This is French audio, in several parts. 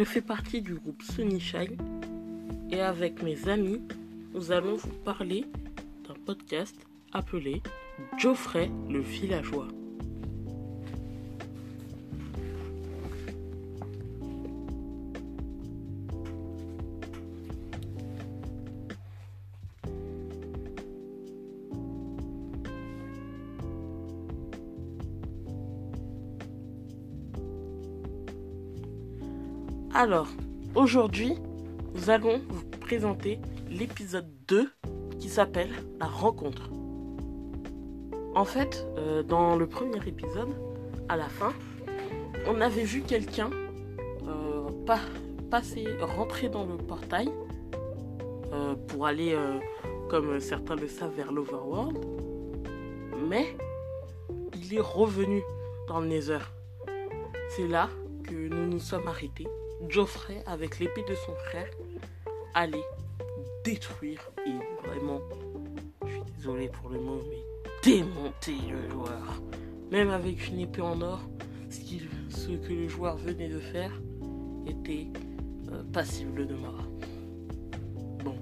Je fais partie du groupe Sunnyshine et avec mes amis, nous allons vous parler d'un podcast appelé Geoffrey le villageois. Alors, aujourd'hui, nous allons vous présenter l'épisode 2 qui s'appelle La rencontre. En fait, euh, dans le premier épisode, à la fin, on avait vu quelqu'un euh, passer, rentrer dans le portail euh, pour aller, comme certains le savent, vers l'Overworld. Mais il est revenu dans le Nether. C'est là que nous nous sommes arrêtés Geoffrey, avec l'épée de son frère, allait détruire et vraiment, je suis désolé pour le mot, mais démonter le joueur. Même avec une épée en or, ce, que le joueur venait de faire était euh, passible de mort. Bon.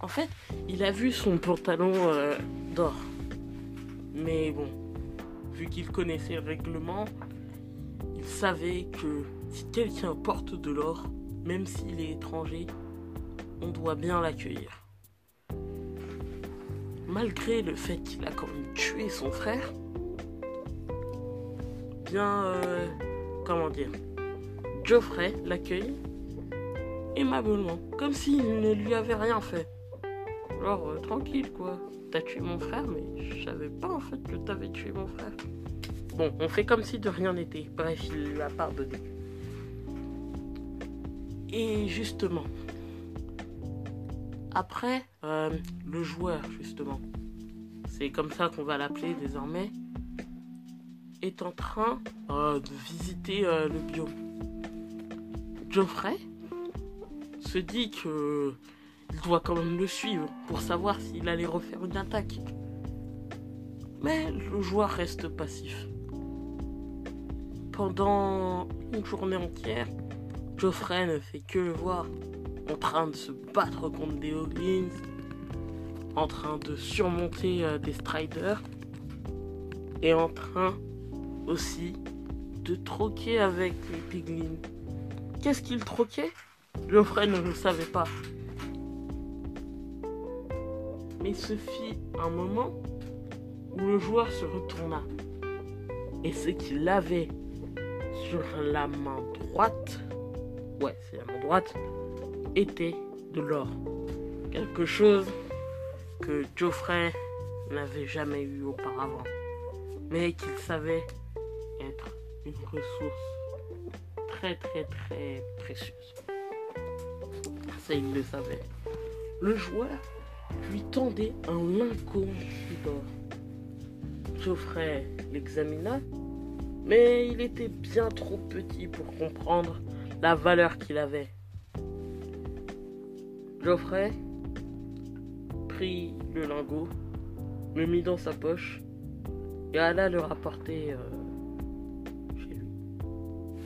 En fait, il a vu son pantalon euh, d'or. Mais bon, vu qu'il connaissait le règlement, il savait que si quelqu'un porte de l'or, même s'il est étranger, on doit bien l'accueillir. Malgré le fait qu'il a quand même tué son frère, bien, euh, comment dire, Geoffrey l'accueille aimablement, comme s'il ne lui avait rien fait. Alors, euh, tranquille quoi, t'as tué mon frère, mais je savais pas en fait que t'avais tué mon frère. Bon, on fait comme si de rien n'était. Bref, il lui a pardonné. Et justement, après, euh, le joueur, justement, c'est comme ça qu'on va l'appeler désormais, est en train euh, de visiter euh, le biome. Geoffrey se dit que il doit quand même le suivre pour savoir s'il allait refaire une attaque. Mais le joueur reste passif. Pendant une journée entière, Geoffrey ne fait que le voir en train de se battre contre des Hoglins, en train de surmonter euh, des Striders et en train aussi de troquer avec les Piglins. Qu'est-ce qu'il troquait? Geoffrey ne le savait pas. Mais ce fit un moment où le joueur se retourna et ce qu'il avait sur la main droite ouais, c'est à ma droite, était de l'or. Quelque chose que Geoffrey n'avait jamais eu auparavant, mais qu'il savait être une ressource très très très précieuse. Ça, il le savait. Le joueur lui tendait un lingot d'or. Geoffrey l'examina, mais il était bien trop petit pour comprendre la valeur qu'il avait. Geoffrey prit le lingot, le mit dans sa poche et alla le rapporter euh, chez lui.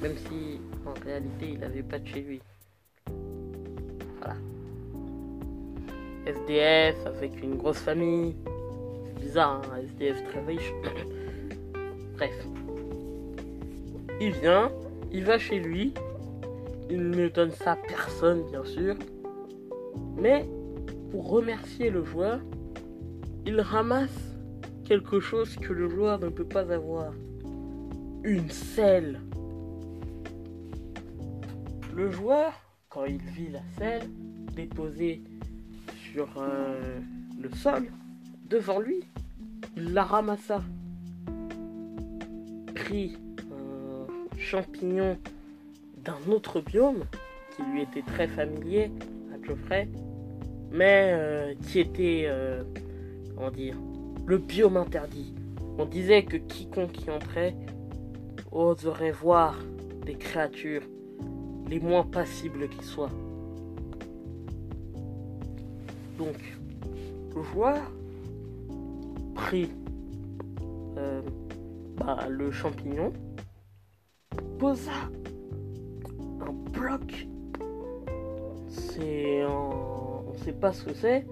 Même si en réalité il n'avait pas de chez lui. Voilà. SDF avec une grosse famille. C'est bizarre, hein, SDF très riche. Bref. Il vient, il va chez lui, il ne donne ça à personne, bien sûr. Mais pour remercier le joueur, il ramasse quelque chose que le joueur ne peut pas avoir. Une selle. Le joueur, quand il vit la selle déposée sur euh, le sol, devant lui, il la ramassa. Prit un champignon d'un autre biome qui lui était très familier à Geoffrey, mais euh, qui était, euh, comment dire, le biome interdit. On disait que quiconque y entrait oserait voir des créatures les moins passibles qui soient. Donc, le joueur prit euh, bah, le champignon, posa un bloc. C'est en... On sait pas ce que c'est.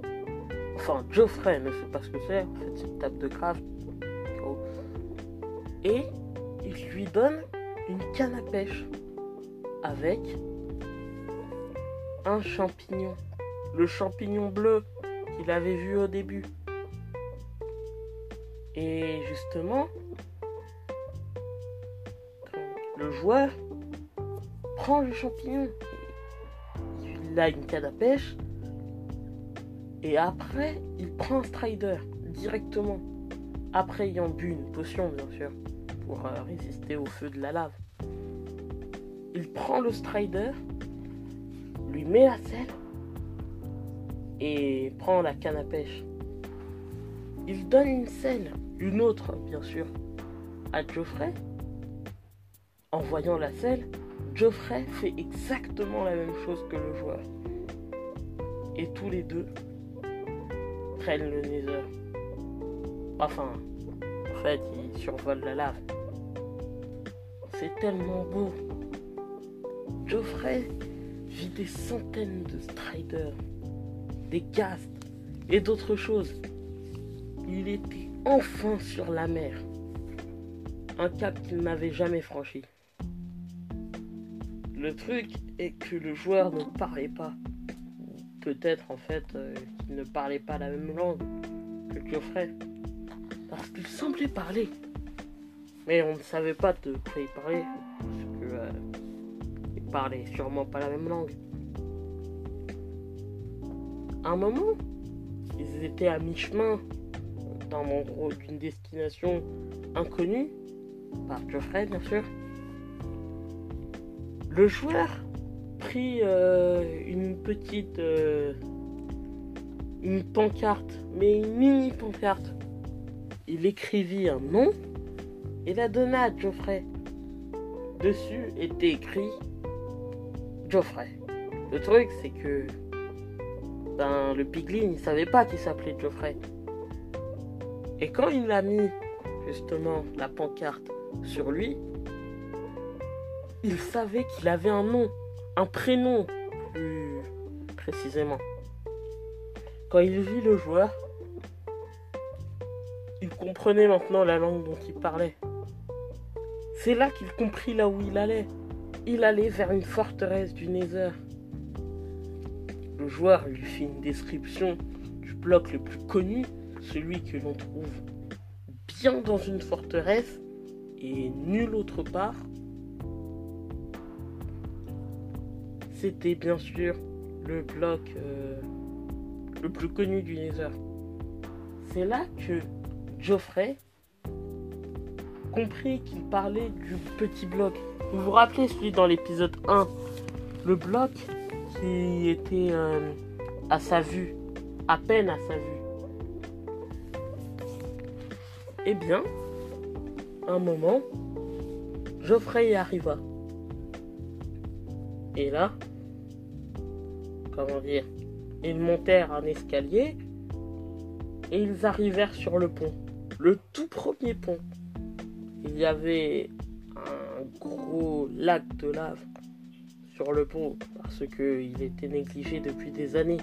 Enfin, Geoffrey ne sait pas ce que c'est. En fait, c'est une table de craft. Et il lui donne une canne à pêche avec un champignon. Le champignon bleu qu'il avait vu au début. Et justement, le joueur prend le champignon. Il a une canne à pêche. Et après, il prend un strider directement. Après ayant bu une potion, bien sûr, pour euh, résister au feu de la lave. Il prend le strider, lui met la selle et prend la canne à pêche. Il donne une selle, une autre, bien sûr, à Geoffrey. En voyant la selle, Geoffrey fait exactement la même chose que le joueur. Et tous les deux prennent le Nether. Enfin, en fait, ils survolent la lave. C'est tellement beau. Geoffrey vit des centaines de striders, des castes et d'autres choses. Il était enfin sur la mer. Un cap qu'il n'avait jamais franchi. Le truc est que le joueur ne parlait pas. Peut-être en fait euh, qu'il ne parlait pas la même langue que Geoffrey. Parce qu'il semblait parler. Mais on ne savait pas de quoi il parlait. Parce que euh, il parlait sûrement pas la même langue. À un moment, ils étaient à mi-chemin dans gros d'une destination inconnue par Geoffrey bien sûr. Le joueur prit euh, une petite euh, une pancarte, mais une mini pancarte. Il écrivit un nom et la donna à Geoffrey. Dessus était écrit Geoffrey. Le truc, c'est que ben, le piglin, il savait pas qu'il s'appelait Geoffrey. Et quand il a mis justement la pancarte sur lui, il savait qu'il avait un nom, un prénom plus précisément. Quand il vit le joueur, il comprenait maintenant la langue dont il parlait. C'est là qu'il comprit là où il allait. Il allait vers une forteresse du Nether. Le joueur lui fit une description du bloc le plus connu, celui que l'on trouve bien dans une forteresse et nulle autre part. C'était bien sûr le bloc euh, le plus connu du Nether. C'est là que Geoffrey comprit qu'il parlait du petit bloc. Vous vous rappelez celui dans l'épisode 1 Le bloc qui était euh, à sa vue, à peine à sa vue. Eh bien, un moment, Geoffrey y arriva. Et là, comment dire, ils montèrent un escalier et ils arrivèrent sur le pont. Le tout premier pont. Il y avait un gros lac de lave sur le pont parce qu'il était négligé depuis des années.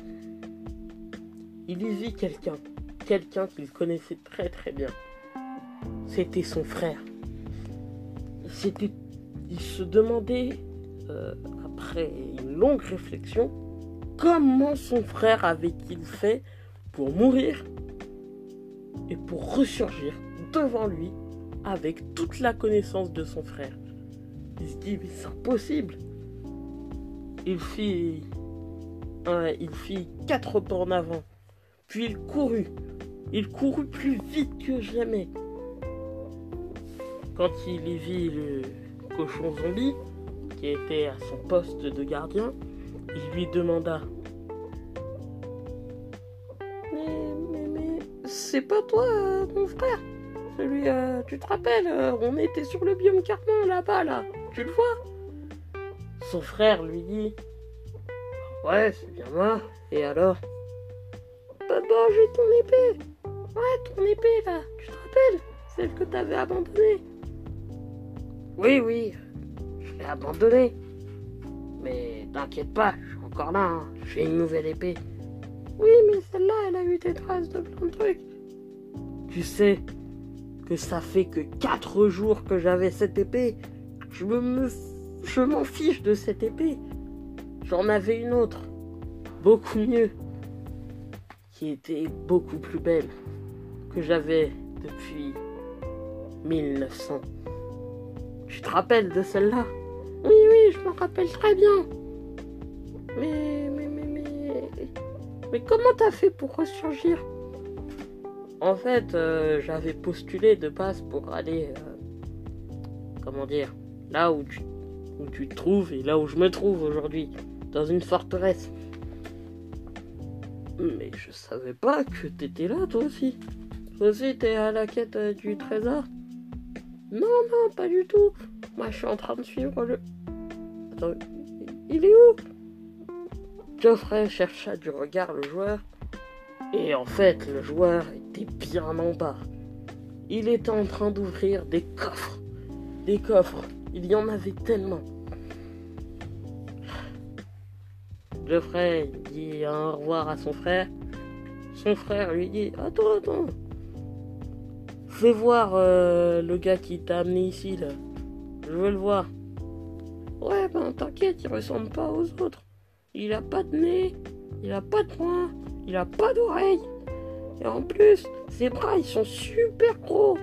Il y vit quelqu'un, quelqu'un qu'il connaissait très très bien. C'était son frère. C'était, il se demandait euh, après une longue réflexion, comment son frère avait-il fait pour mourir et pour ressurgir devant lui avec toute la connaissance de son frère? Il se dit, mais c'est impossible. Il fit, il fit quatre pas en avant, puis il courut. Il courut plus vite que jamais. Quand il y vit le cochon zombie, qui était à son poste de gardien, il lui demanda. Mais, mais, mais, c'est pas toi, euh, mon frère. Celui, euh, tu te rappelles, euh, on était sur le biome carmin là-bas, là, tu le vois? Son frère lui dit. Ouais, c'est bien moi, et alors? Papa, j'ai ton épée. Ouais, ton épée là, tu te rappelles? Celle que t'avais abandonnée. Oui, oui, je l'ai abandonnée. Mais t'inquiète pas, je suis encore là, hein. j'ai une nouvelle épée. Oui, mais celle-là, elle a eu des traces de plein de trucs. Tu sais que ça fait que 4 jours que j'avais cette épée. Je me, je m'en fiche de cette épée. J'en avais une autre, beaucoup mieux, qui était beaucoup plus belle, que j'avais depuis 1900. Tu te rappelles de celle-là? Je me rappelle très bien. Mais, mais, mais, mais, mais comment t'as fait pour ressurgir? En fait, euh, j'avais postulé de base pour aller, euh, comment dire, là où tu, où tu te trouves et là où je me trouve aujourd'hui, dans une forteresse. Mais je savais pas que t'étais là, toi aussi. Toi aussi, t'es à la quête euh, du trésor? Non, non, pas du tout. Moi, je suis en train de suivre le. Il est où? Geoffrey chercha du regard le joueur. Et en fait, le joueur était bien en bas. Il était en train d'ouvrir des coffres. Des coffres. Il y en avait tellement. Geoffrey dit au revoir à son frère. Son frère lui dit Attends, attends. Fais voir euh, le gars qui t'a amené ici, là. Je veux le voir. Ouais, ben t'inquiète, il ressemble pas aux autres. Il a pas de nez, il a pas de poing, il a pas d'oreille. Et en plus, ses bras, ils sont super gros.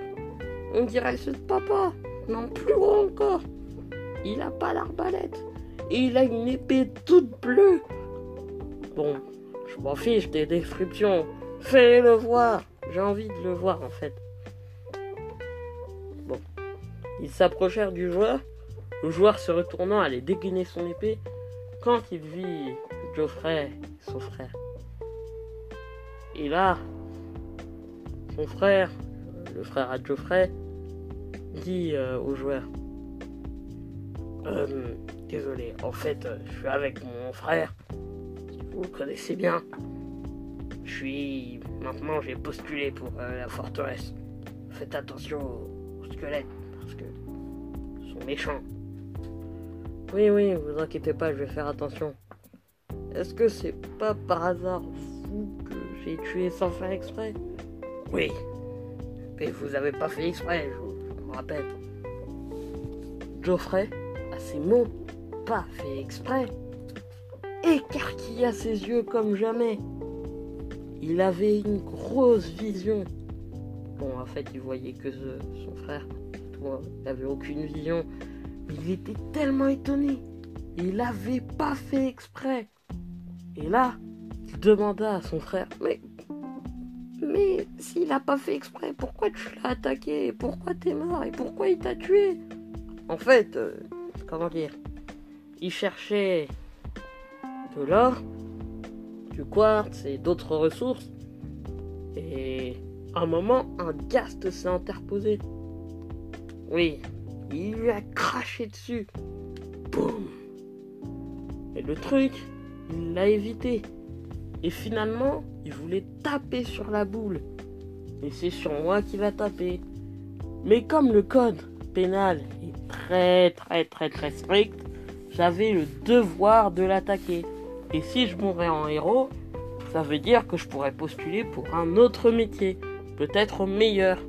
On dirait ceux de papa, non plus gros encore. Il a pas l'arbalète. Et il a une épée toute bleue. Bon, je m'en fiche des descriptions. Fais-le voir. J'ai envie de le voir en fait. Bon. Ils s'approchèrent du joueur. Le joueur se retournant allait dégainer son épée quand il vit Geoffrey, son frère. Et là, son frère, le frère à Geoffrey, dit euh, au joueur euh, Désolé, en fait, euh, je suis avec mon frère. Vous le connaissez bien. Je suis. Maintenant, j'ai postulé pour la forteresse. Faites attention aux squelettes, parce que. Ils sont méchants. Oui, oui, vous inquiétez pas, je vais faire attention. Est-ce que c'est pas par hasard vous que j'ai tué sans faire exprès? Oui. Mais vous avez pas fait exprès, je vous, rappelle. Geoffrey, à ces mots, pas fait exprès, écarquilla ses yeux comme jamais. Il avait une grosse vision. Bon, en fait, il voyait que son frère. Il n'avait aucune vision. Il était tellement étonné. Il n'avait pas fait exprès. Et là, il demanda à son frère Mais. Mais s'il n'a pas fait exprès, pourquoi tu l'as attaqué? Pourquoi t'es mort? Et pourquoi il t'a tué? En fait, euh, comment dire? Il cherchait de l'or, du quartz et d'autres ressources. Et à un moment, un ghast s'est interposé. Oui, il lui a craché dessus. Boum Et le truc, il l'a évité. Et finalement, il voulait taper sur la boule. Et c'est sur moi qu'il a tapé. Mais comme le code pénal est très très très très strict, j'avais le devoir de l'attaquer. Et si je mourais en héros, ça veut dire que je pourrais postuler pour un autre métier, peut-être meilleur.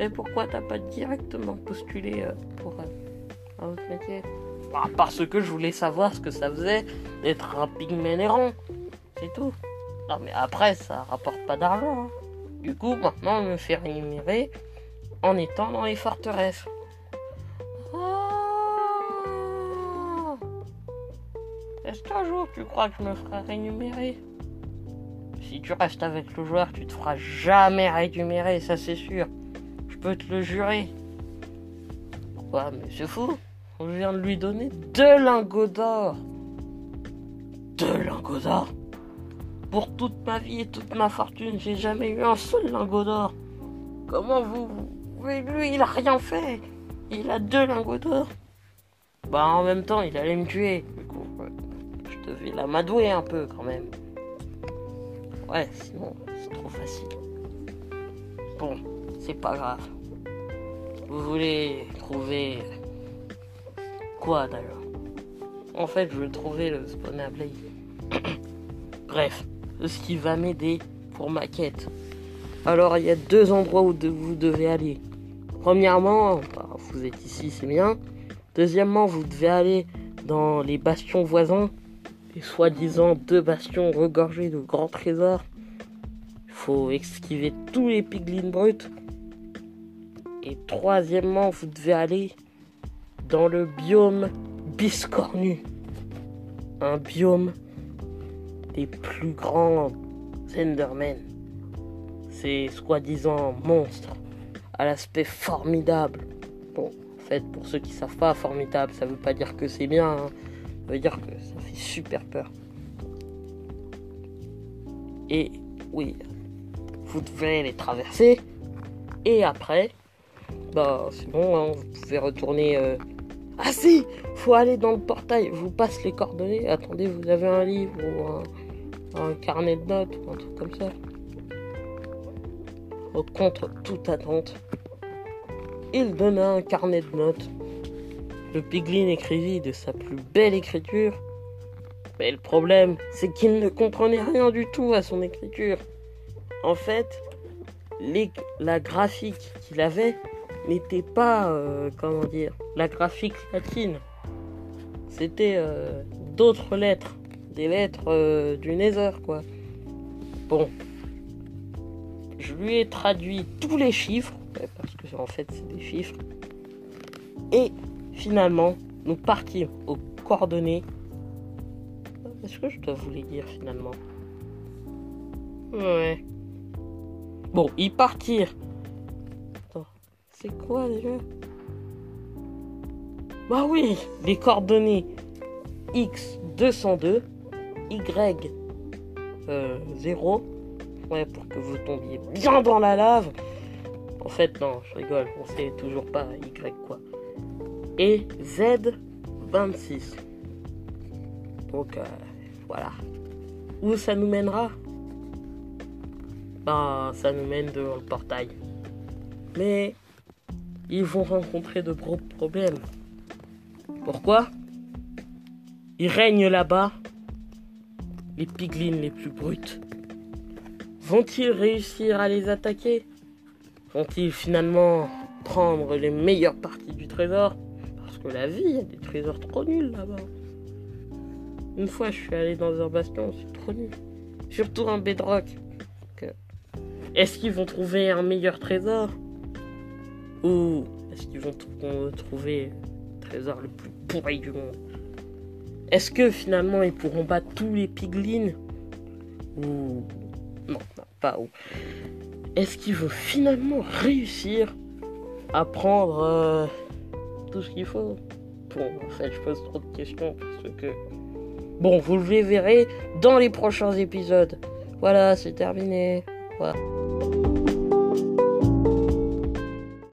Mais pourquoi t'as pas directement postulé euh, pour euh, un autre métier? Bah, Parce que je voulais savoir ce que ça faisait d'être un pygmée errant. C'est tout. Non mais après, ça rapporte pas d'argent. hein. Du coup, maintenant, on me fait rémunérer en étant dans les forteresses. Ah Est-ce qu'un jour tu crois que je me ferai rémunérer? Si tu restes avec le joueur, tu te feras jamais rémunérer, ça c'est sûr. Je peux te le jurer. Quoi, mais c'est fou. On vient de lui donner deux lingots d'or. Deux lingots d'or Pour toute ma vie et toute ma fortune, j'ai jamais eu un seul lingot d'or. Comment vous... Oui, lui, il a rien fait. Il a deux lingots d'or. Bah, en même temps, il allait me tuer. Du coup, je devais l'amadouer un peu quand même. Ouais, sinon, c'est trop facile. Bon, pas grave. Vous voulez trouver quoi d'ailleurs? En fait, je veux trouver le spawn à Blaze. Bref, ce qui va m'aider pour ma quête. Alors, il y a deux endroits où vous devez aller. Premièrement, bah, vous êtes ici, c'est bien. Deuxièmement, vous devez aller dans les bastions voisins. Les soi-disant deux bastions regorgés de grands trésors. Il faut esquiver tous les piglins bruts. Et troisièmement, vous devez aller dans le biome biscornu. Un biome des plus grands Endermen. Ces soi-disant monstres à l'aspect formidable. Bon, en fait, pour ceux qui savent pas, formidable, ça veut pas dire que c'est bien. Hein. Ça veut dire que ça fait super peur. Et oui, vous devez les traverser. Et après, bah c'est bon, hein, vous pouvez retourner. Euh, ah si, faut aller dans le portail. Vous passe les coordonnées. Attendez, vous avez un livre ou un, carnet de notes ou un truc comme ça. contre toute attente, il donna un carnet de notes. Le piglin écrivit de sa plus belle écriture. Mais le problème, c'est qu'il ne comprenait rien du tout à son écriture. En fait, la graphique qu'il avait n'était pas, euh, comment dire, la graphique latine. C'était euh, d'autres lettres, des lettres euh, du Nether, quoi. Bon, je lui ai traduit tous les chiffres, parce que en fait c'est des chiffres. Et finalement, nous partîmes aux coordonnées. Est-ce que je dois vous les dire finalement? Ouais. Bon, ils partirent c'est quoi déjà? Bah oui, les coordonnées X202, Y0, euh, ouais, pour que vous tombiez bien dans la lave. En fait, non, je rigole, on sait toujours pas Y quoi. Et Z26. Donc, euh, voilà. Où ça nous mènera? Bah, ça nous mène devant le portail. Mais ils vont rencontrer de gros problèmes. Pourquoi? Il règne là-bas les piglins les plus brutes. Vont-ils réussir à les attaquer? Vont-ils finalement prendre les meilleures parties du trésor? Parce que la vie, il y a des trésors trop nuls là-bas. Une fois, je suis allé dans un bastion, c'est trop nul. Surtout un bedrock. Est-ce qu'ils vont trouver un meilleur trésor? Ou est-ce qu'ils vont trouver le trésor le plus pourri du monde? Est-ce que finalement ils pourront battre tous les piglins Ou. Non, pas où. Est-ce qu'ils vont finalement réussir à prendre euh, tout ce qu'il faut? Bon, en je pose trop de questions parce que. Bon, vous le verrez dans les prochains épisodes. Voilà, c'est terminé. Voilà.